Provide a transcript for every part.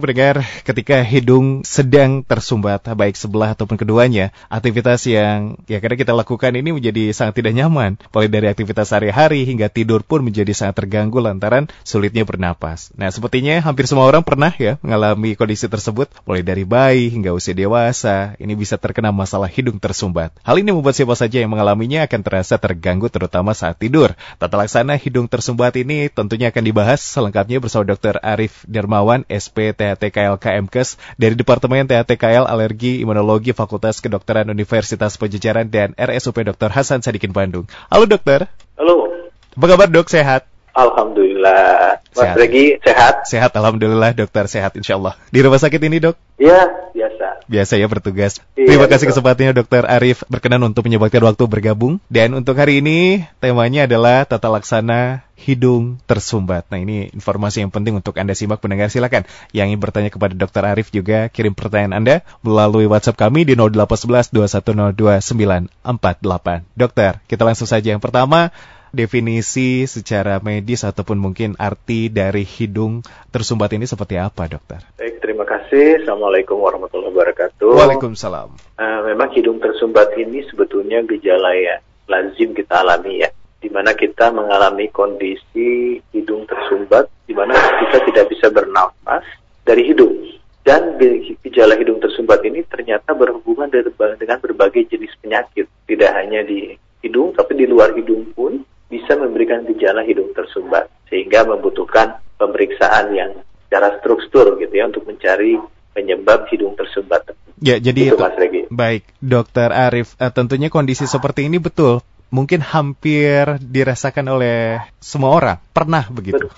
Mendengar ketika hidung sedang tersumbat, baik sebelah ataupun keduanya, aktivitas yang ya kadang kita lakukan ini menjadi sangat tidak nyaman. Mulai dari aktivitas sehari-hari hingga tidur pun menjadi sangat terganggu lantaran sulitnya bernapas. Nah, sepertinya hampir semua orang pernah ya mengalami kondisi tersebut, mulai dari bayi hingga usia dewasa, ini bisa terkena masalah hidung tersumbat. Hal ini membuat siapa saja yang mengalaminya akan terasa terganggu terutama saat tidur. Tata laksana hidung tersumbat ini tentunya akan dibahas selengkapnya bersama Dr. Arif Dermawan, SP THTKL KMKes dari Departemen THTKL Alergi Imunologi Fakultas Kedokteran Universitas Pajajaran dan RSUP Dr. Hasan Sadikin Bandung. Halo dokter. Halo. Apa kabar dok? Sehat? Alhamdulillah. Mas Sehat. Regi sehat? Sehat, Alhamdulillah dokter sehat insya Allah. Di rumah sakit ini dok? Ya, biasa. Biasa ya bertugas. Iya, Terima kasih betul. kesempatannya dokter Arif berkenan untuk menyempatkan waktu bergabung. Dan untuk hari ini temanya adalah tata laksana hidung tersumbat. Nah ini informasi yang penting untuk Anda simak pendengar silakan. Yang ingin bertanya kepada dokter Arif juga kirim pertanyaan Anda melalui WhatsApp kami di 0811 2102 948. Dokter, kita langsung saja. Yang pertama, definisi secara medis ataupun mungkin arti dari hidung tersumbat ini seperti apa, dokter? Baik, terima kasih. Assalamualaikum warahmatullahi wabarakatuh. Waalaikumsalam. Eh, memang hidung tersumbat ini sebetulnya gejala yang lazim kita alami ya. Di mana kita mengalami kondisi hidung tersumbat, di mana kita tidak bisa bernafas dari hidung. Dan ge- gejala hidung tersumbat ini ternyata berhubungan dengan berbagai jenis penyakit. Tidak hanya di hidung, tapi di luar hidung pun bisa memberikan gejala hidung tersumbat. Sehingga membutuhkan pemeriksaan yang secara struktur gitu ya untuk mencari penyebab hidung tersumbat. Ya, jadi Itu Mas Regi. baik, Dokter Arif. eh, tentunya kondisi seperti ini betul, mungkin hampir dirasakan oleh semua orang. Pernah begitu?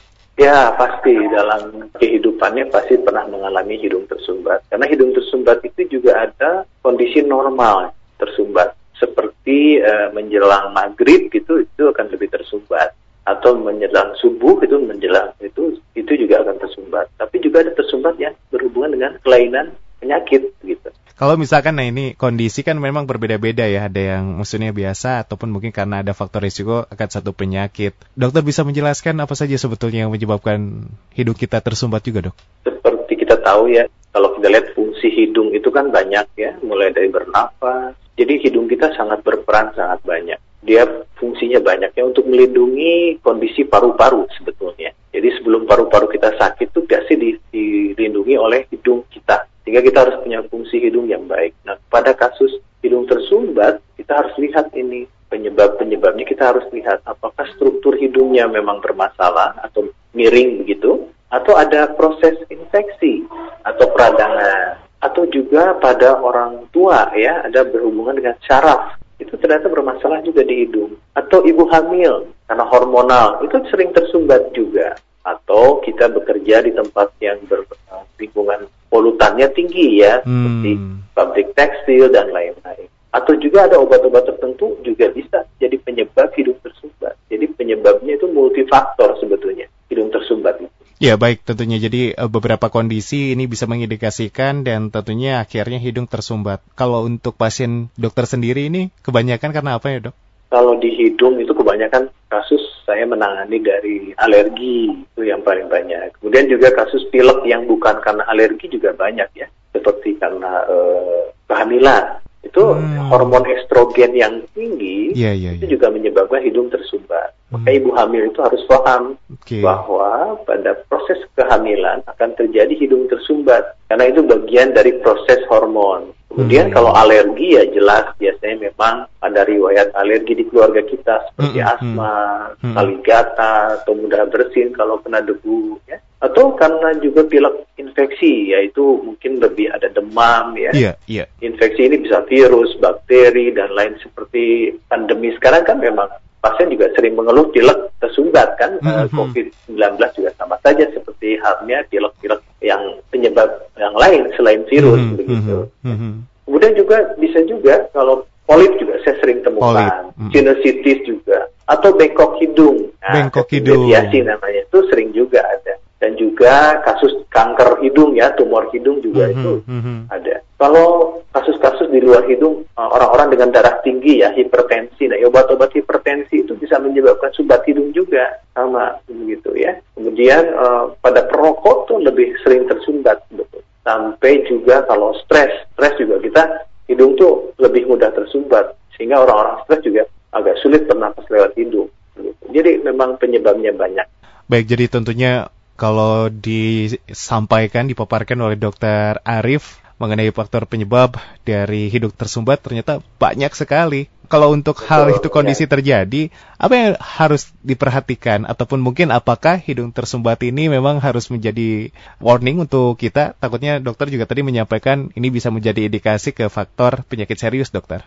Ya, pasti dalam kehidupannya pasti pernah mengalami hidung tersumbat. Karena hidung tersumbat itu juga ada kondisi normal tersumbat. Seperti eh, menjelang maghrib gitu, itu akan lebih tersumbat. Atau menjelang subuh itu menjelang itu itu juga akan tersumbat. Tapi juga ada tersumbat yang berhubungan dengan kelainan penyakit gitu. Kalau misalkan nah ini kondisi kan memang berbeda-beda ya, ada yang maksudnya biasa ataupun mungkin karena ada faktor risiko akan satu penyakit. Dokter bisa menjelaskan apa saja sebetulnya yang menyebabkan hidung kita tersumbat juga, Dok? seperti kita tahu ya, kalau kita lihat fungsi hidung itu kan banyak ya, mulai dari bernafas. Jadi hidung kita sangat berperan sangat banyak. Dia fungsinya banyak ya untuk melindungi kondisi paru-paru sebetulnya. Jadi sebelum paru-paru kita sakit itu biasa di- dilindungi oleh hidung kita. Sehingga kita harus punya fungsi hidung yang baik. Nah, pada kasus hidung tersumbat, kita harus lihat ini penyebab-penyebabnya kita harus lihat apakah struktur hidungnya memang bermasalah atau miring begitu atau ada proses infeksi atau peradangan juga pada orang tua ya ada berhubungan dengan syaraf itu ternyata bermasalah juga di hidung atau ibu hamil karena hormonal itu sering tersumbat juga atau kita bekerja di tempat yang berlingkungan polutannya tinggi ya seperti Hmm. pabrik tekstil dan lain-lain. Atau juga ada obat-obat tertentu juga bisa jadi penyebab hidung tersumbat. Jadi penyebabnya itu multifaktor sebetulnya. Ya baik, tentunya jadi eh, beberapa kondisi ini bisa mengindikasikan dan tentunya akhirnya hidung tersumbat. Kalau untuk pasien dokter sendiri ini kebanyakan karena apa ya, Dok? Kalau di hidung itu kebanyakan kasus saya menangani dari alergi itu yang paling banyak. Kemudian juga kasus pilek yang bukan karena alergi juga banyak ya, seperti karena eh, kehamilan. Itu Hmm. hormon estrogen yang tinggi Iya, iya, itu iya. juga menyebabkan hidung tersumbat. Maka Hmm. ibu hamil itu harus paham Oke. bahwa pada proses kehamilan akan terjadi hidung tersumbat karena itu bagian dari proses hormon. Kemudian Hmm. kalau alergi ya jelas biasanya memang ada riwayat alergi di keluarga kita seperti Hmm, hmm, asma, Hmm. kaligata atau mudah bersin kalau kena debu ya. Atau karena juga pilek infeksi yaitu mungkin lebih ada demam ya Iya, iya. infeksi ini bisa virus, bakteri, dan lain seperti pandemi sekarang kan memang pasien juga sering mengeluh pilek tersumbat kan Mhm. COVID-19 juga sama saja seperti halnya pilek-pilek yang penyebab yang lain selain virus Mhm, begitu. mhm, mhm. Kemudian juga bisa juga kalau polip juga saya sering temukan, mhm. sinusitis juga atau bengkok hidung. Bengkok hidung. Mediasi namanya itu sering juga ada. Dan juga kasus kanker hidung ya, tumor hidung juga Mhm, itu mhm. ada. Kalau kasus-kasus di luar hidung, uh, orang-orang dengan darah tinggi ya, hipertensi, nah obat-obat hipertensi itu bisa menyebabkan sumbat hidung juga, sama begitu ya. Kemudian uh, pada perokok tuh lebih sering tersumbat sampai juga kalau stres, stres juga kita hidung tuh lebih mudah tersumbat sehingga orang-orang stres juga agak sulit bernapas lewat hidung. Jadi memang penyebabnya banyak. Baik, jadi tentunya kalau disampaikan, dipaparkan oleh dokter Arif mengenai faktor penyebab dari hidung tersumbat ternyata banyak sekali. Kalau untuk Betul, hal itu kondisi ya. terjadi, apa yang harus diperhatikan ataupun mungkin apakah hidung tersumbat ini memang harus menjadi warning untuk kita? Takutnya dokter juga tadi menyampaikan ini bisa menjadi indikasi ke faktor penyakit serius, dokter.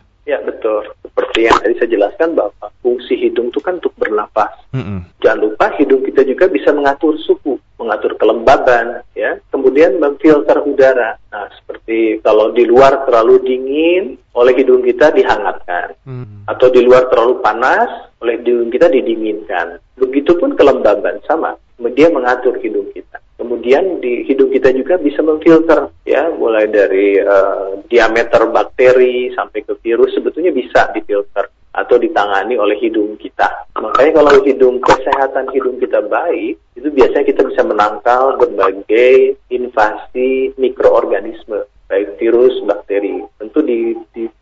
Seperti yang tadi saya jelaskan bahwa fungsi hidung itu kan untuk bernapas. Mm -mm. Jangan lupa hidung kita juga bisa mengatur suhu mengatur kelembaban, ya, kemudian memfilter udara. Nah, seperti kalau di luar terlalu dingin, oleh hidung kita dihangatkan, hmm. atau di luar terlalu panas, oleh hidung kita didinginkan. Begitupun kelembaban sama, dia mengatur hidung kita. Kemudian di hidung kita juga bisa memfilter, ya, mulai dari uh, diameter bakteri sampai ke virus sebetulnya bisa difilter atau ditangani oleh hidung kita. Makanya kalau hidung kesehatan hidung kita baik, itu biasanya kita bisa menangkal berbagai invasi mikroorganisme, baik virus, bakteri. Tentu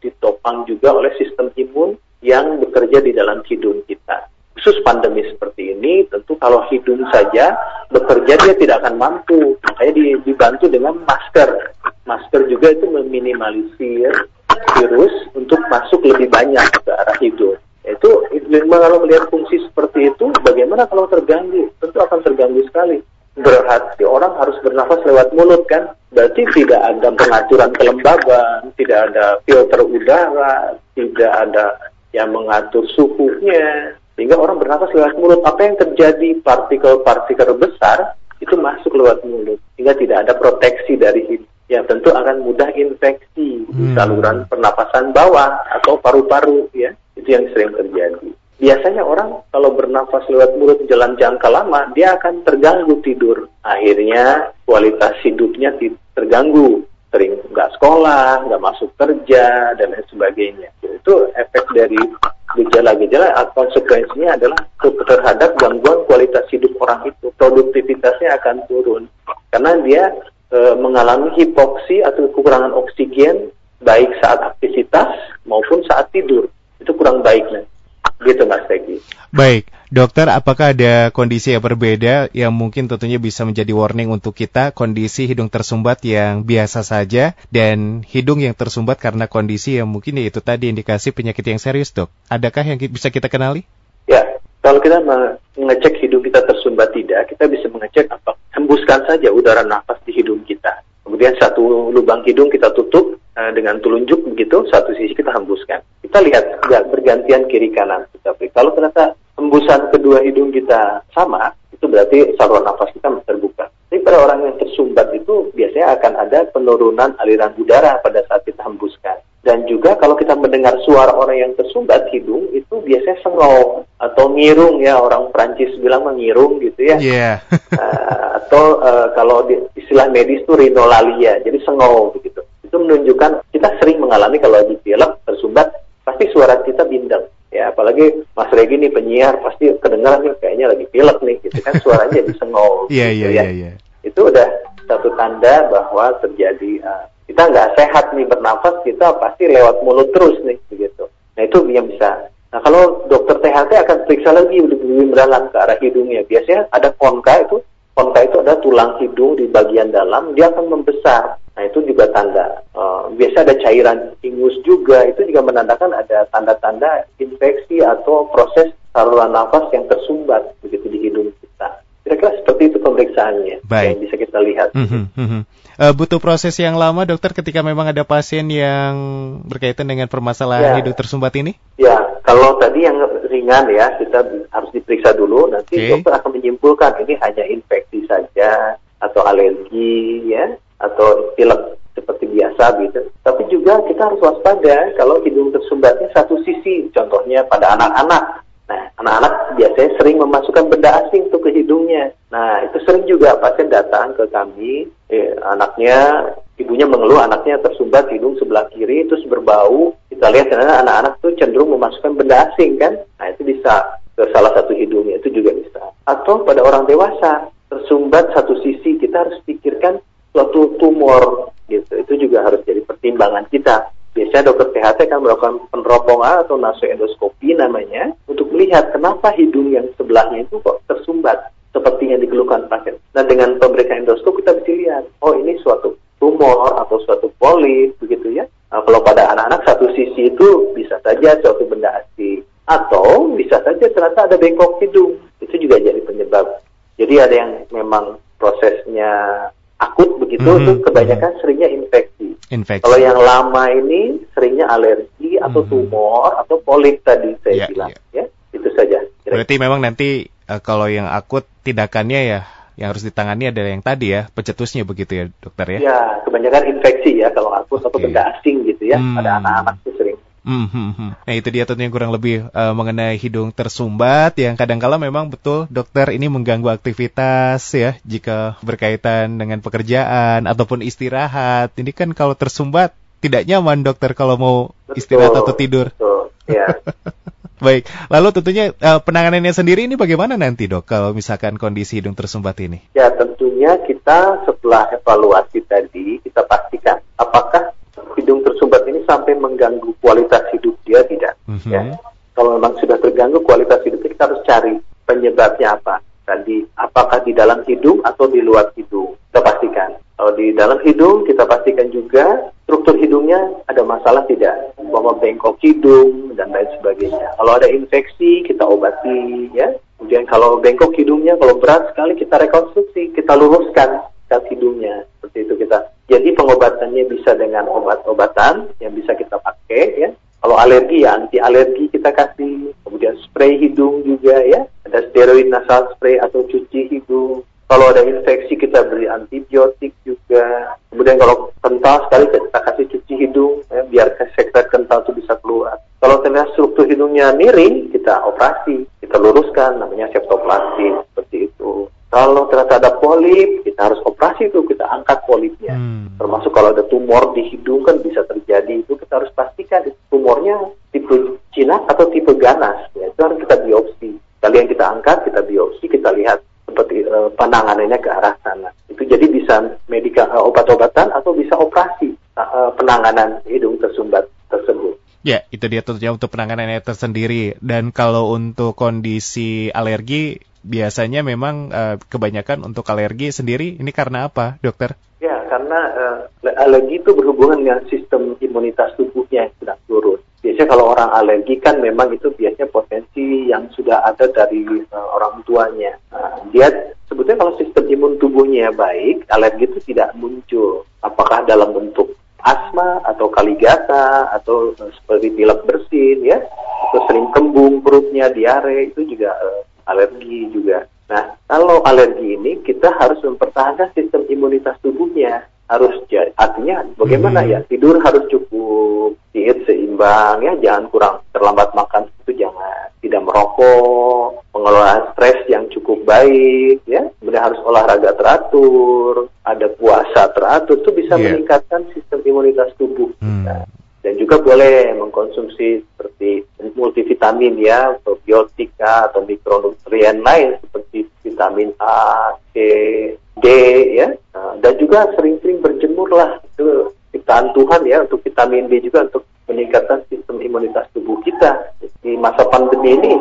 ditopang juga oleh sistem imun yang bekerja di dalam hidung kita. Khusus pandemi seperti ini, tentu kalau hidung saja bekerja dia tidak akan mampu. Makanya dibantu dengan masker. Masker juga itu meminimalisir virus untuk masuk lebih banyak ke arah hidung. Itu kalau melihat fungsi seperti itu, bagaimana kalau terganggu? Tentu akan terganggu sekali. Berarti orang harus bernafas lewat mulut kan? Berarti tidak ada pengaturan kelembaban, tidak ada filter udara, tidak ada yang mengatur suhunya, sehingga orang bernafas lewat mulut. Apa yang terjadi? Partikel-partikel besar itu masuk lewat mulut, sehingga tidak ada proteksi dari hidung yang tentu akan mudah infeksi. Hmm. di saluran pernapasan bawah atau paru-paru ya. Itu yang sering terjadi. Biasanya orang kalau bernafas lewat mulut jalan jangka lama dia akan terganggu tidur. Akhirnya kualitas hidupnya terganggu. Sering nggak sekolah nggak masuk kerja dan lain sebagainya. Itu efek dari gejala-gejala konsekuensinya adalah terhadap gangguan kualitas hidup orang itu produktivitasnya akan turun karena dia e, mengalami hipoksi atau kekurangan oksigen baik saat aktivitas maupun saat tidur. Itu kurang baik. Gitu Mas Tegi. Baik, dokter apakah ada kondisi yang berbeda yang mungkin tentunya bisa menjadi warning untuk kita kondisi hidung tersumbat yang biasa saja dan hidung yang tersumbat karena kondisi yang mungkin yaitu tadi indikasi penyakit yang serius dok. Adakah yang bisa kita kenali? Ya, kalau kita mengecek hidung kita tersumbat tidak, kita bisa mengecek apa hembuskan saja udara nafas di hidung kita. Kemudian satu lubang hidung kita tutup uh, dengan telunjuk begitu, satu sisi kita hembuskan. Kita lihat bergantian kiri kanan. Tapi kalau ternyata hembusan kedua hidung kita sama, itu berarti saluran nafas kita terbuka. Tapi pada orang yang tersumbat itu biasanya akan ada penurunan aliran udara pada saat kita hembuskan. Dan juga kalau kita mendengar suara orang yang tersumbat hidung itu biasanya sengau atau ngirung ya orang Prancis bilang mengirung gitu ya. Yeah. uh, atau uh, kalau di, istilah medis itu rinolalia, jadi sengau begitu. Itu menunjukkan kita sering mengalami kalau di film tersumbat pasti suara kita bindeng ya apalagi Mas Regi nih penyiar pasti kedengaran nih kayaknya lagi pilek nih gitu kan suaranya jadi sengau. Iya gitu, iya ya. iya iya. Itu udah satu tanda bahwa terjadi uh, kita nggak sehat nih bernafas kita pasti lewat mulut terus nih begitu nah itu yang bisa nah kalau dokter THT akan periksa lagi lebih mendalam ke arah hidungnya biasanya ada konka itu konka itu ada tulang hidung di bagian dalam dia akan membesar nah itu juga tanda uh, biasa ada cairan ingus juga itu juga menandakan ada tanda-tanda infeksi atau proses saluran nafas yang tersumbat begitu di hidung kita kira-kira seperti itu pemeriksaannya Baik. yang bisa kita lihat. Mm -hmm, Uh, butuh proses yang lama dokter ketika memang ada pasien yang berkaitan dengan permasalahan ya. hidung tersumbat ini? Ya, kalau tadi yang ringan ya kita harus diperiksa dulu nanti okay. dokter akan menyimpulkan ini hanya infeksi saja atau alergi ya atau pilek seperti biasa gitu. Tapi juga kita harus waspada kalau hidung tersumbatnya satu sisi, contohnya pada anak-anak Nah, anak-anak biasanya sering memasukkan benda asing tuh ke hidungnya. Nah, itu sering juga pasien datang ke kami, eh, anaknya, ibunya mengeluh anaknya tersumbat hidung sebelah kiri, terus berbau. Kita lihat ternyata anak-anak tuh cenderung memasukkan benda asing kan. Nah, itu bisa ke salah satu hidungnya, itu juga bisa. Atau pada orang dewasa, tersumbat satu sisi, kita harus pikirkan suatu tumor gitu. Itu juga harus jadi pertimbangan kita. Biasanya dokter THT akan melakukan peneropongan atau nasoendoskopi namanya untuk melihat kenapa hidung yang sebelahnya itu kok tersumbat seperti yang dikeluhkan pasien. Nah dengan pemberian endoskop kita bisa lihat, oh ini suatu tumor atau suatu polip begitu ya. Nah, kalau pada anak-anak satu sisi itu bisa saja suatu benda asing atau bisa saja ternyata ada bengkok hidung itu juga jadi penyebab. Jadi ada yang memang prosesnya akut begitu mm -hmm. itu kebanyakan seringnya infeksi. infeksi. Kalau yang lama ini seringnya alergi atau mm -hmm. tumor atau polip tadi saya yeah, bilang yeah. ya. Itu saja. Kira Berarti memang nanti uh, kalau yang akut tindakannya ya yang harus ditangani adalah yang tadi ya, pencetusnya begitu ya dokter ya? Ya, kebanyakan infeksi ya kalau akut okay. atau benda asing gitu ya, hmm. pada anak-anak itu. Hmm, hmm, hmm. Nah itu dia tentunya kurang lebih uh, mengenai hidung tersumbat yang kadang-kala memang betul dokter ini mengganggu aktivitas ya jika berkaitan dengan pekerjaan ataupun istirahat. Ini kan kalau tersumbat tidak nyaman dokter kalau mau betul, istirahat atau tidur. Betul, ya. Baik, lalu tentunya uh, penanganannya sendiri ini bagaimana nanti dok kalau misalkan kondisi hidung tersumbat ini? Ya tentunya kita setelah evaluasi tadi kita pastikan apakah hidung tersumbat ini sampai mengganggu kualitas hidup dia tidak. Mm-hmm. Ya. Kalau memang sudah terganggu kualitas hidup kita harus cari penyebabnya apa. Tadi apakah di dalam hidung atau di luar hidung kita pastikan. Kalau di dalam hidung kita pastikan juga struktur hidungnya ada masalah tidak, bahwa bengkok hidung dan lain sebagainya. Kalau ada infeksi kita obati ya. Kemudian kalau bengkok hidungnya kalau berat sekali kita rekonstruksi, kita luruskan kat hidungnya. Seperti itu kita. Jadi pengobatannya bisa dengan obat-obatan yang bisa kita pakai ya. Kalau alergi ya anti alergi kita kasih. Kemudian spray hidung juga ya. Ada steroid nasal spray atau cuci hidung kalau ada infeksi kita beri antibiotik juga. Kemudian kalau kental sekali kita kasih cuci hidung ya, biar sekret kental itu bisa keluar. Kalau ternyata struktur hidungnya miring, kita operasi, kita luruskan, namanya septoplasti seperti itu. Kalau ternyata ada polip, kita harus operasi itu, kita angkat polipnya. Hmm. Termasuk kalau ada tumor di hidung kan bisa terjadi itu, kita harus pastikan tumornya tipe jinak atau tipe ganas. Ya, itu harus kita biopsi. Kali yang kita angkat, kita biopsi, kita lihat seperti uh, penanganannya ke arah sana. Itu jadi bisa medika uh, obat-obatan atau bisa operasi uh, penanganan hidung tersumbat tersebut. Ya, itu dia tentunya untuk penanganannya tersendiri. Dan kalau untuk kondisi alergi, biasanya memang uh, kebanyakan untuk alergi sendiri, ini karena apa, dokter? Ya, karena uh, alergi itu berhubungan dengan sistem imunitas tubuhnya yang sedang turun. Biasanya kalau orang alergi kan memang itu biasanya potensi yang sudah ada dari uh, orang tuanya. Nah, dia sebetulnya kalau sistem imun tubuhnya baik, alergi itu tidak muncul. Apakah dalam bentuk asma atau kaligata atau uh, seperti pilek bersin ya, atau sering kembung perutnya, diare itu juga uh, alergi juga. Nah, kalau alergi ini kita harus mempertahankan sistem imunitas tubuhnya harus jadi. Artinya bagaimana hmm. ya? Tidur harus cukup diet seimbang ya. Jangan kurang terlambat makan. Itu jangan. Tidak merokok pengelolaan stres yang cukup baik ya. Kemudian harus olahraga teratur ada puasa teratur. Itu bisa yeah. meningkatkan sistem imunitas tubuh hmm. nah, dan juga boleh mengkonsumsi seperti multivitamin ya probiotika atau mikronutrien lain seperti vitamin A, C, D ya. Nah, dan juga sering-sering berjemur lah itu ciptaan Tuhan ya untuk vitamin D juga untuk meningkatkan sistem imunitas tubuh kita. Di masa pandemi ini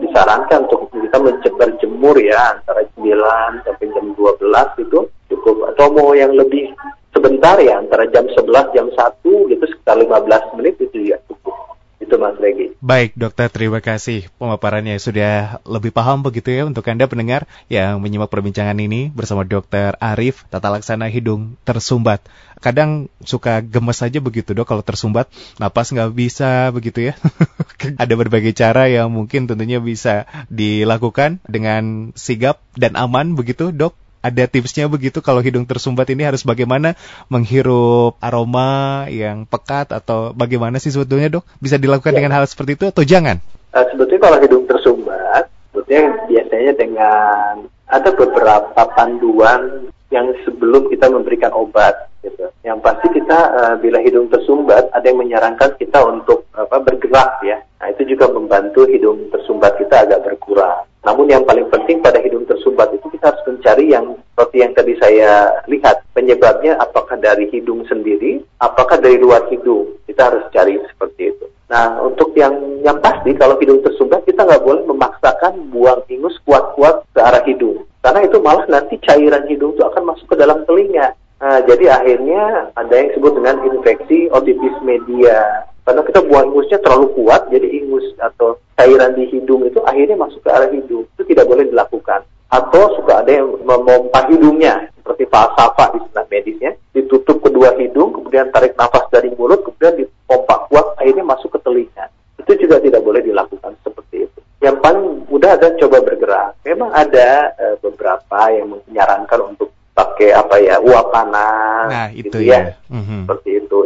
disarankan untuk kita berjemur ya antara 9 sampai jam 12 itu cukup. Atau mau yang lebih sebentar ya antara jam 11 jam 1 gitu sekitar 15 menit itu ya cukup. Itu Mas Regi. Baik dokter, terima kasih pemaparannya sudah lebih paham begitu ya untuk Anda pendengar yang menyimak perbincangan ini bersama dokter Arif, tata laksana hidung tersumbat. Kadang suka gemes saja begitu dok kalau tersumbat, napas nggak bisa begitu ya. Ada berbagai cara yang mungkin tentunya bisa dilakukan dengan sigap dan aman begitu dok ada tipsnya begitu kalau hidung tersumbat ini harus bagaimana menghirup aroma yang pekat atau bagaimana sih sebetulnya dok? Bisa dilakukan ya. dengan hal seperti itu atau jangan? Uh, sebetulnya kalau hidung tersumbat, sebetulnya biasanya dengan ada beberapa panduan yang sebelum kita memberikan obat gitu. Yang pasti kita uh, bila hidung tersumbat ada yang menyarankan kita untuk apa bergerak ya. Nah, itu juga membantu hidung tersumbat kita agak berkurang. Namun yang paling penting pada hidung tersumbat itu kita harus mencari yang seperti yang tadi saya lihat penyebabnya apakah dari hidung sendiri, apakah dari luar hidung. Kita harus cari seperti itu. Nah, untuk yang yang pasti kalau hidung tersumbat kita nggak boleh memaksakan buang ingus kuat-kuat ke arah hidung. Karena itu malah nanti cairan hidung itu akan masuk ke dalam telinga. Nah, jadi akhirnya ada yang disebut dengan infeksi otitis media. Karena kita buang ingusnya terlalu kuat, jadi ingus atau cairan di hidung itu akhirnya masuk ke arah hidung. Itu tidak boleh dilakukan. Atau suka ada yang memompa hidungnya, seperti falsafah di istilah medisnya, ditutup kedua hidung, kemudian tarik nafas dari mulut, kemudian dipompa kuat, akhirnya masuk ke telinga. Itu juga tidak boleh dilakukan seperti itu. Yang paling mudah adalah coba bergerak. Memang ada e, beberapa yang menyarankan untuk pakai apa ya uap panas, nah, itu gitu ya, ya. Mm-hmm. seperti itu.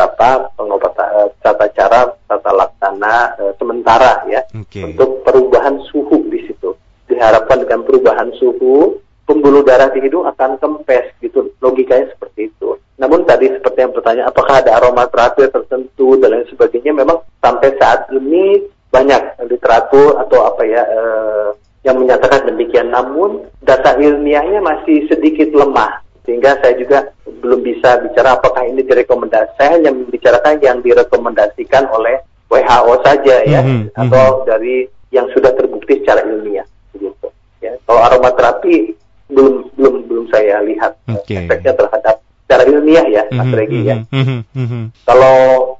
Beberapa pengobatan eh, tata cara tata laksana e, sementara ya okay. untuk perubahan suhu di situ. Diharapkan dengan perubahan suhu pembuluh darah di hidung akan kempes gitu logikanya seperti itu namun tadi seperti yang bertanya apakah ada aromaterapi tertentu dan lain sebagainya memang sampai saat ini banyak literatur atau apa ya eh, yang menyatakan demikian namun data ilmiahnya masih sedikit lemah sehingga saya juga belum bisa bicara apakah ini direkomendasi saya hanya membicarakan yang direkomendasikan oleh WHO saja ya mm -hmm, atau dari yang sudah terbukti secara ilmiah gitu ya kalau aromaterapi belum belum belum saya lihat okay. efeknya terhadap secara ilmiah ya Mas mm -hmm, Regi ya. Mm -hmm, mm -hmm. Kalau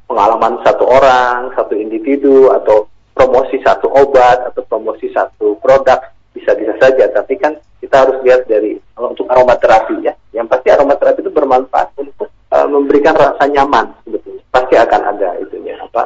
pengalaman satu orang, satu individu atau promosi satu obat atau promosi satu produk bisa-bisa saja, tapi kan kita harus lihat dari kalau untuk aromaterapi ya. Yang pasti aromaterapi itu bermanfaat untuk uh, memberikan rasa nyaman sebetulnya. Pasti akan ada itunya apa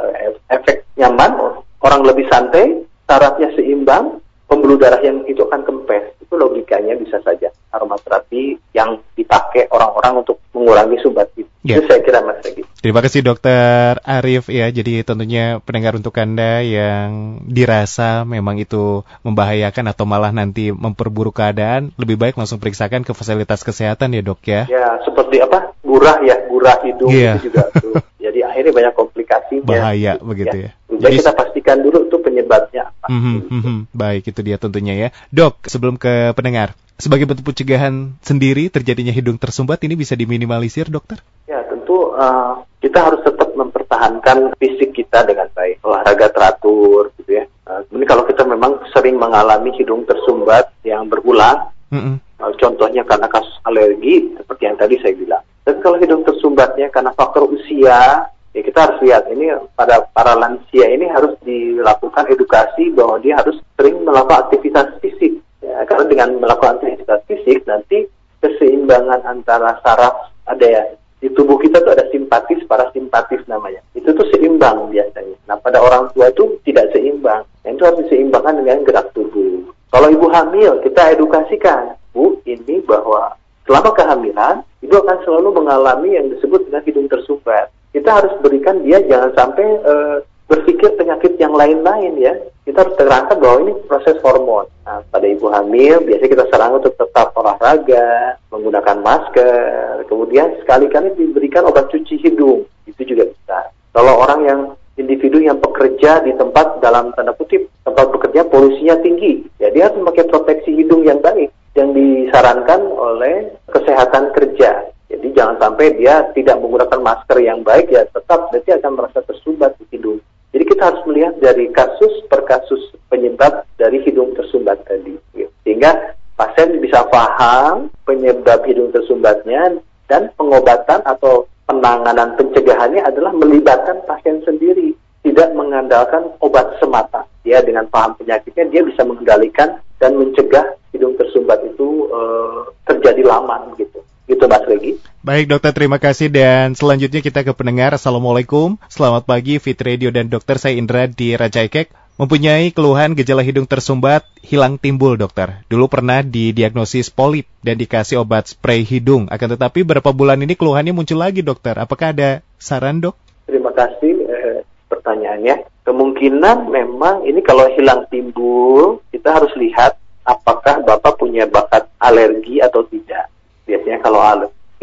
efek nyaman, orang lebih santai, sarafnya seimbang, pembuluh darah yang itu akan kempes. Itu logikanya bisa saja aromaterapi yang dipakai orang-orang untuk mengurangi sumbat itu. Yeah. Itu saya kira Mas Regi. Terima kasih Dokter Arif ya. Jadi tentunya pendengar untuk Anda yang dirasa memang itu membahayakan atau malah nanti memperburuk keadaan, lebih baik langsung periksakan ke fasilitas kesehatan ya dok ya. Ya, seperti apa? Burah ya, burah hidung yeah. itu juga tuh. Jadi akhirnya banyak komplikasinya. Bahaya begitu ya. ya. Jadi kita pastikan dulu tuh penyebabnya apa. Mm -hmm, mm -hmm. Baik, itu dia tentunya ya. Dok, sebelum ke pendengar, sebagai bentuk pencegahan sendiri terjadinya hidung tersumbat ini bisa diminimalisir, dokter? Ya, tentu uh, kita harus tetap mempertahankan fisik kita dengan baik, olahraga teratur, gitu ya. Ini kalau kita memang sering mengalami hidung tersumbat yang berulang, mm -hmm. uh, contohnya karena kasus alergi, seperti yang tadi saya bilang. Dan kalau hidung tersumbatnya karena faktor usia, ya kita harus lihat ini pada para lansia ini harus dilakukan edukasi bahwa dia harus sering melakukan aktivitas fisik ya, karena dengan melakukan aktivitas fisik nanti keseimbangan antara saraf ada ya di tubuh kita tuh ada simpatis parasimpatis namanya. Itu tuh seimbang biasanya. Nah pada orang tua itu tidak seimbang. Nah, itu harus diseimbangkan dengan gerak tubuh. Kalau ibu hamil kita edukasikan bu ini bahwa selama kehamilan ibu akan selalu mengalami yang disebut dengan hidung tersumbat kita harus berikan dia jangan sampai uh, berpikir penyakit yang lain-lain ya. Kita harus terangkan bahwa ini proses hormon. Nah, pada ibu hamil biasanya kita sarankan untuk tetap olahraga, menggunakan masker, kemudian sekali-kali diberikan obat cuci hidung. Itu juga bisa. Kalau orang yang individu yang bekerja di tempat dalam tanda kutip tempat bekerja polusinya tinggi, ya dia harus memakai proteksi hidung yang baik yang disarankan oleh kesehatan kerja. Jadi jangan sampai dia tidak menggunakan masker yang baik ya tetap nanti akan merasa tersumbat di hidung. Kita harus melihat dari kasus per kasus penyebab dari hidung tersumbat tadi. Sehingga pasien bisa paham penyebab hidung tersumbatnya dan pengobatan atau penanganan pencegahannya adalah melibatkan pasien sendiri, tidak mengandalkan obat semata. Ya dengan paham penyakitnya dia bisa mengendalikan dan mencegah hidung tersumbat itu e, terjadi lama gitu. Gitu Mas Regi. Baik dokter, terima kasih dan selanjutnya kita ke pendengar. Assalamualaikum, selamat pagi Fit Radio dan dokter saya Indra di Raja Ekek. Mempunyai keluhan gejala hidung tersumbat, hilang timbul dokter. Dulu pernah didiagnosis polip dan dikasih obat spray hidung. Akan tetapi berapa bulan ini keluhannya muncul lagi dokter. Apakah ada saran dok? Terima kasih eh, pertanyaannya. Kemungkinan memang ini kalau hilang timbul, kita harus lihat apakah Bapak punya bakat alergi atau tidak biasanya kalau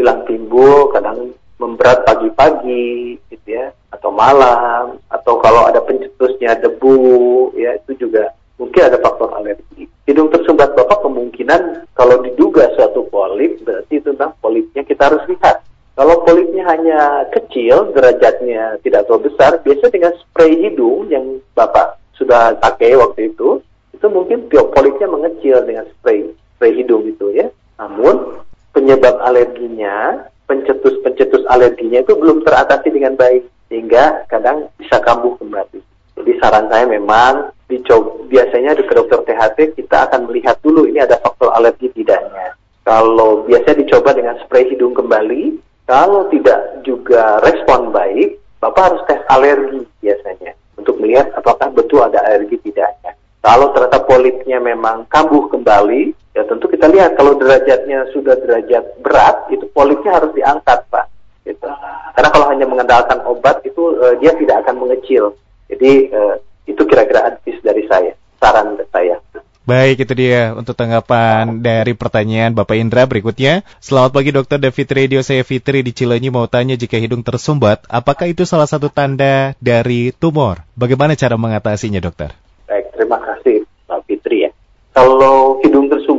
hilang timbul kadang memberat pagi-pagi gitu ya atau malam atau kalau ada pencetusnya debu ya itu juga mungkin ada faktor alergi hidung tersumbat bapak kemungkinan kalau diduga suatu polip berarti tentang polipnya kita harus lihat. Kalau polipnya hanya kecil, derajatnya tidak terlalu besar, biasa dengan spray hidung yang Bapak sudah pakai waktu itu, itu mungkin polipnya mengecil dengan spray spray hidung itu ya. Namun penyebab alerginya, pencetus-pencetus alerginya itu belum teratasi dengan baik sehingga kadang bisa kambuh kembali. Jadi saran saya memang dicoba biasanya ke dokter THT kita akan melihat dulu ini ada faktor alergi tidaknya. Kalau biasa dicoba dengan spray hidung kembali, kalau tidak juga respon baik, Bapak harus tes alergi biasanya untuk melihat apakah betul ada alergi tidaknya. Kalau ternyata polipnya memang kambuh kembali, ya tentu kita lihat kalau derajatnya sudah derajat berat, itu polipnya harus diangkat, Pak. Gitu. Karena kalau hanya mengandalkan obat itu uh, dia tidak akan mengecil. Jadi uh, itu kira-kira advice dari saya, saran saya. Baik, itu dia untuk tanggapan dari pertanyaan Bapak Indra berikutnya. Selamat pagi Dokter David Radio, saya Fitri di Cilenyi mau tanya jika hidung tersumbat, apakah itu salah satu tanda dari tumor? Bagaimana cara mengatasinya dokter? Baik, terima kasih Pak Fitri ya. Kalau hidung tersumbat,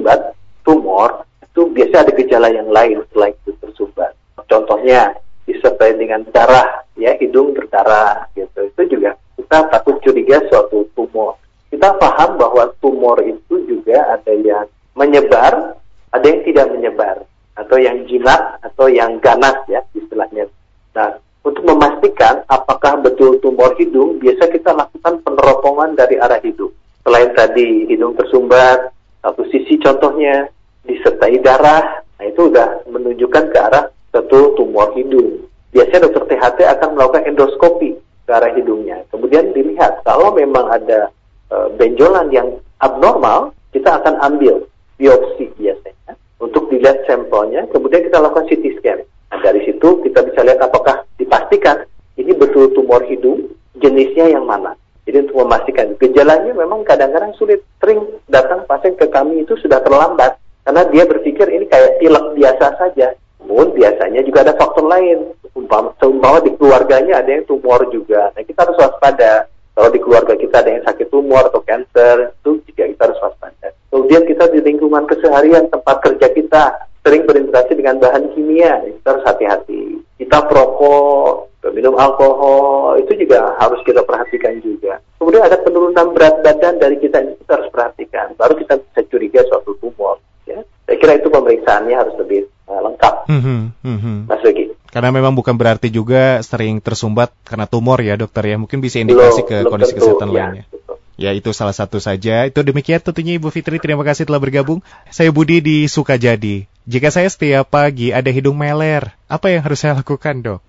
tumor, itu biasa ada gejala yang lain selain hidung tersumbat. Contohnya disertai dengan darah, ya hidung berdarah gitu. Itu juga kita takut curiga suatu tumor. Kita paham bahwa tumor itu juga ada yang menyebar, ada yang tidak menyebar, atau yang jinak, atau yang ganas ya istilahnya. Nah, untuk memastikan apakah betul tumor hidung, biasa kita lakukan peneropongan dari arah hidung. Selain tadi hidung tersumbat, satu sisi contohnya disertai darah, nah itu sudah menunjukkan ke arah betul tumor hidung. Biasanya dokter THT akan melakukan endoskopi ke arah hidungnya. Kemudian dilihat kalau memang ada e, benjolan yang abnormal, kita akan ambil biopsi biasanya untuk dilihat sampelnya, kemudian kita lakukan CT scan. Nah, dari situ kita bisa lihat apakah dipastikan ini betul tumor hidung, jenisnya yang mana. Jadi untuk memastikan gejalanya memang kadang-kadang sulit. Sering datang pasien ke kami itu sudah terlambat karena dia berpikir ini kayak pilek biasa saja. Namun biasanya juga ada faktor lain umpama, seumpama di keluarganya ada yang tumor juga. Nah kita harus waspada. Kalau di keluarga kita ada yang sakit tumor atau cancer, itu juga kita harus waspada. Kemudian kita di lingkungan keseharian tempat kerja kita sering berinteraksi dengan bahan kimia, kita harus hati-hati. Kita perokok, minum alkohol, itu juga harus kita perhatikan juga. Kemudian ada penurunan berat badan dari kita, itu kita harus perhatikan. Baru kita bisa curiga suatu tumor. Ya. Saya kira itu pemeriksaannya harus lebih uh, lengkap. Mm -hmm, mm -hmm. Mas Regi. Karena memang bukan berarti juga sering tersumbat karena tumor ya dokter ya. Mungkin bisa indikasi belum, ke belum kondisi tentu, kesehatan ya, lainnya. Betul. Ya itu salah satu saja. Itu demikian tentunya Ibu Fitri. Terima kasih telah bergabung. Saya Budi di Sukajadi. Jika saya setiap pagi ada hidung meler, apa yang harus saya lakukan dok?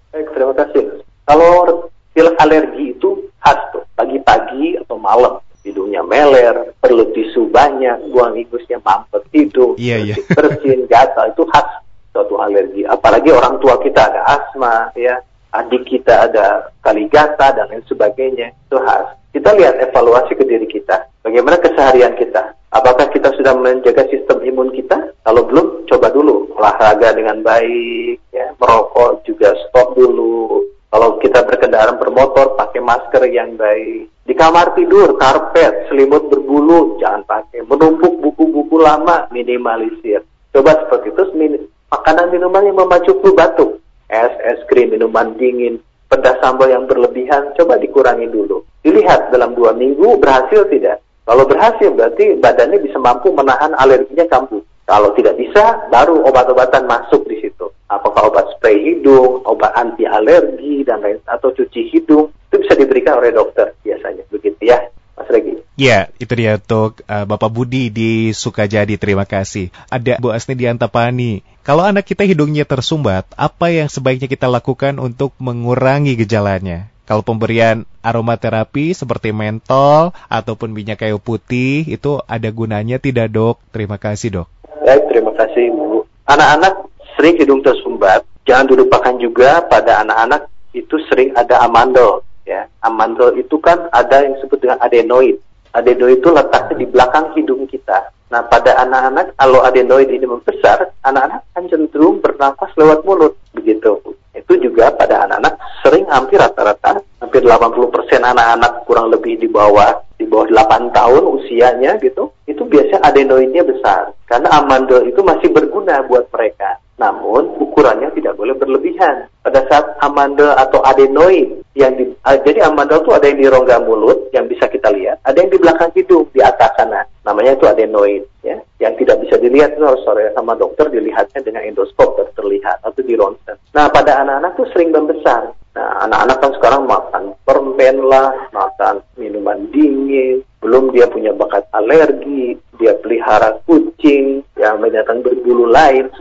Kalau pilek alergi itu khas tuh. Pagi-pagi atau malam hidungnya meler, perlu tisu banyak, buang ingusnya mampet hidung, iya, iya. bersin, gatal itu khas suatu alergi. Apalagi orang tua kita ada asma, ya, adik kita ada kaligata dan lain sebagainya. Itu khas. Kita lihat evaluasi ke diri kita. Bagaimana keseharian kita? Apakah kita sudah menjaga sistem imun kita? Kalau belum, coba dulu olahraga dengan baik, ya, merokok juga stop dulu. Kalau kita berkendaraan bermotor, pakai masker yang baik. Di kamar tidur, karpet, selimut berbulu, jangan pakai. Menumpuk buku-buku lama, minimalisir. Coba seperti itu, makanan minuman yang memacu flu batuk, es, es krim, minuman dingin, pedas sambal yang berlebihan, coba dikurangi dulu. Dilihat dalam dua minggu berhasil tidak. Kalau berhasil berarti badannya bisa mampu menahan alerginya kambuh. Kalau tidak bisa, baru obat-obatan masuk di situ. Apakah obat spray hidung, obat anti alergi dan lain atau cuci hidung itu bisa diberikan oleh dokter biasanya begitu ya. Mas Regi. Ya, itu dia untuk uh, Bapak Budi di Sukajadi. Terima kasih. Ada Bu Asni di Antapani. Kalau anak kita hidungnya tersumbat, apa yang sebaiknya kita lakukan untuk mengurangi gejalanya? Kalau pemberian aromaterapi seperti mentol ataupun minyak kayu putih itu ada gunanya tidak dok? Terima kasih dok. Baik, terima kasih Bu. Anak-anak sering hidung tersumbat, jangan dilupakan juga pada anak-anak itu sering ada amandel. Ya, amandel itu kan ada yang disebut dengan adenoid. Adenoid itu letaknya di belakang hidung kita. Nah, pada anak-anak, kalau adenoid ini membesar, anak-anak akan cenderung bernafas lewat mulut, begitu. Itu juga pada anak-anak sering hampir rata-rata, hampir 80% anak-anak kurang lebih di bawah di bawah 8 tahun usianya gitu, itu biasanya adenoidnya besar. Karena amandel itu masih berguna buat mereka. Namun ukurannya tidak boleh berlebihan. Pada saat amandel atau adenoid yang di, uh, jadi amandel itu ada yang di rongga mulut yang bisa kita lihat, ada yang di belakang hidung di atas sana. Namanya itu adenoid ya. Yang tidak bisa dilihat itu harus sore sama dokter dilihatnya dengan endoskop baru terlihat atau di ronsen. Nah, pada anak-anak tuh sering membesar. Nah, anak-anak kan sekarang makan permen lah, makan minuman dingin, belum dia punya bakat alergi, dia pelihara kucing, yang binatang berbulu lain.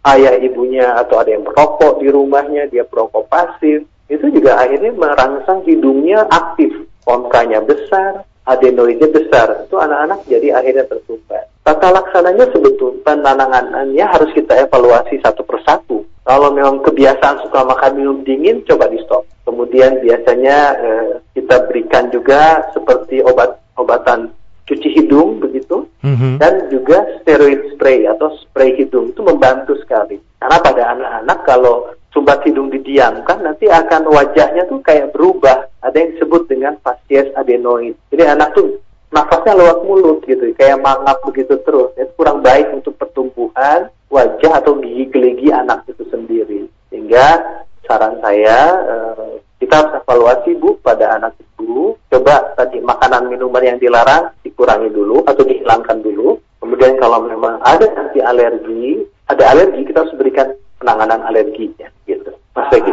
Ayah ibunya atau ada yang merokok di rumahnya, dia perokok pasif, itu juga akhirnya merangsang hidungnya aktif, konkanya besar, adenoidnya besar. Itu anak-anak jadi akhirnya tersumbat. Tata laksananya sebetulnya penanganannya harus kita evaluasi satu persatu kalau memang kebiasaan suka makan minum dingin, coba di stop. Kemudian biasanya eh, kita berikan juga seperti obat-obatan cuci hidung begitu, mm-hmm. dan juga steroid spray atau spray hidung itu membantu sekali. Karena pada anak-anak kalau sumbat hidung didiamkan nanti akan wajahnya tuh kayak berubah. Ada yang disebut dengan facies adenoid. Jadi anak tuh nafasnya lewat mulut gitu, kayak mangap begitu terus. Itu kurang baik untuk pertumbuhan wajah atau gigi geligi anak itu sendiri. Sehingga saran saya eh, kita harus evaluasi bu pada anak itu. Coba tadi makanan minuman yang dilarang dikurangi dulu atau dihilangkan dulu. Kemudian kalau memang ada nanti alergi, ada alergi kita harus berikan penanganan alerginya gitu. Mas Regi.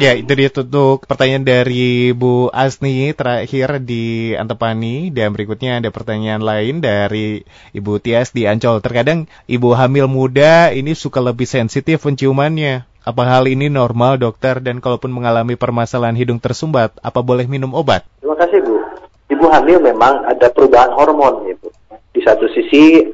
Ya, itu dia untuk pertanyaan dari Bu Asni terakhir di Antepani dan berikutnya ada pertanyaan lain dari Ibu Tias di Ancol. Terkadang ibu hamil muda ini suka lebih sensitif penciumannya. Apa hal ini normal dokter dan kalaupun mengalami permasalahan hidung tersumbat, apa boleh minum obat? Terima kasih Bu. Hamil memang ada perubahan hormon Ibu. Di satu sisi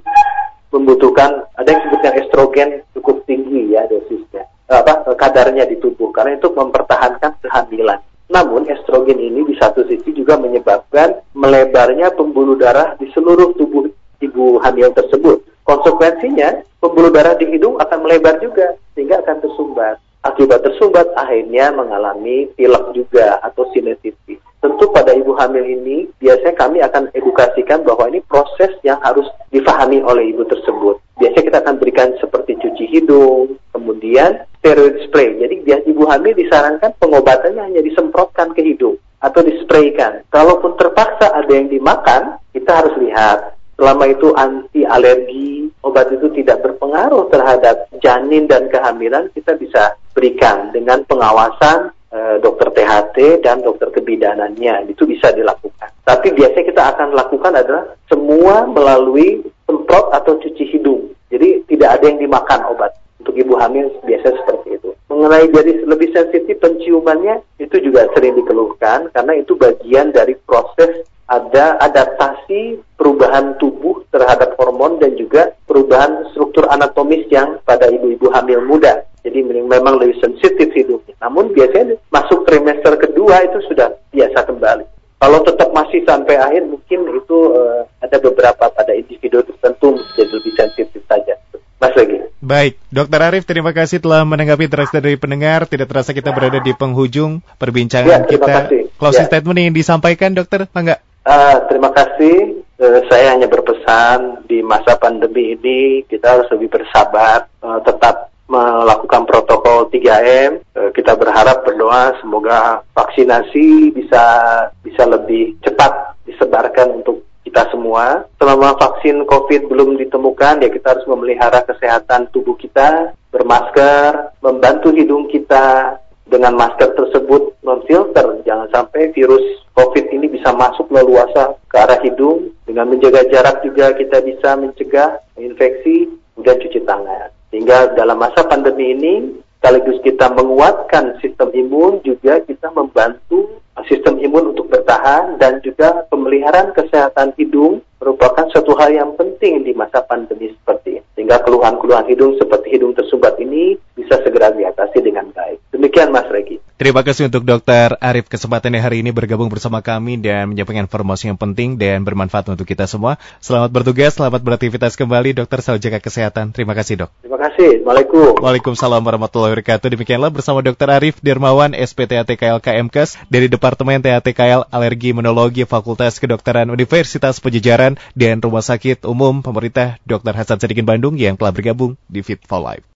membutuhkan ada yang disebutkan estrogen cukup tinggi ya dosisnya apa kadarnya di tubuh karena itu mempertahankan kehamilan. Namun estrogen ini di satu sisi juga menyebabkan melebarnya pembuluh darah di seluruh tubuh ibu hamil tersebut. Konsekuensinya pembuluh darah di hidung akan melebar juga sehingga akan tersumbat. Akibat tersumbat akhirnya mengalami pilek juga atau sinusitis. Tentu pada ibu hamil ini biasanya kami akan edukasikan bahwa ini proses yang harus difahami oleh ibu tersebut. Biasanya kita akan berikan seperti cuci hidung, kemudian steroid spray. Jadi biar ibu hamil disarankan pengobatannya hanya disemprotkan ke hidung atau dispraykan. Kalaupun terpaksa ada yang dimakan, kita harus lihat selama itu anti alergi, obat itu tidak berpengaruh terhadap janin dan kehamilan, kita bisa berikan dengan pengawasan dokter THT dan dokter kebidanannya itu bisa dilakukan. Tapi biasanya kita akan lakukan adalah semua melalui semprot atau cuci hidung. Jadi tidak ada yang dimakan obat. Untuk ibu hamil biasa seperti itu. Mengenai jadi lebih sensitif penciumannya itu juga sering dikeluhkan karena itu bagian dari proses ada adaptasi perubahan tubuh terhadap hormon dan juga perubahan struktur anatomis yang pada ibu-ibu hamil muda. Jadi memang lebih sensitif hidupnya. Namun biasanya masuk trimester kedua itu sudah biasa kembali. Kalau tetap masih sampai akhir mungkin itu uh, ada beberapa pada individu tertentu jadi lebih sensitif saja. Mas lagi. Baik, Dokter Arif, terima kasih telah menanggapi interaksi dari pendengar. Tidak terasa kita berada di penghujung perbincangan ya, kita. Kasih. Closing ya. statement yang disampaikan, Dokter, enggak? Uh, terima kasih. Uh, saya hanya berpesan di masa pandemi ini kita harus lebih bersabar, uh, tetap melakukan protokol 3M. Eh, kita berharap berdoa semoga vaksinasi bisa bisa lebih cepat disebarkan untuk kita semua. Selama vaksin COVID belum ditemukan, ya kita harus memelihara kesehatan tubuh kita, bermasker, membantu hidung kita dengan masker tersebut memfilter. Jangan sampai virus COVID ini bisa masuk leluasa ke arah hidung. Dengan menjaga jarak juga kita bisa mencegah infeksi, dan cuci tangan. Sehingga dalam masa pandemi ini, sekaligus kita menguatkan sistem imun, juga kita membantu sistem imun untuk bertahan dan juga pemeliharaan kesehatan hidung merupakan suatu hal yang penting di masa pandemi seperti ini. Sehingga keluhan-keluhan hidung seperti hidung tersumbat ini bisa segera diatasi dengan baik. Demikian Mas Regi. Terima kasih untuk Dokter Arif kesempatannya hari ini bergabung bersama kami dan menyampaikan informasi yang penting dan bermanfaat untuk kita semua. Selamat bertugas, selamat beraktivitas kembali Dokter selalu jaga kesehatan. Terima kasih dok. Terima kasih. Waalaikumsalam. Waalaikumsalam warahmatullahi wabarakatuh. Demikianlah bersama Dokter Arif Dermawan SPTATKL KMKes dari Departemen TATKL Alergi Imunologi Fakultas Kedokteran Universitas Pejajaran dan Rumah Sakit Umum Pemerintah Dr. Hasan Sadikin Bandung yang telah bergabung di Fit for Life.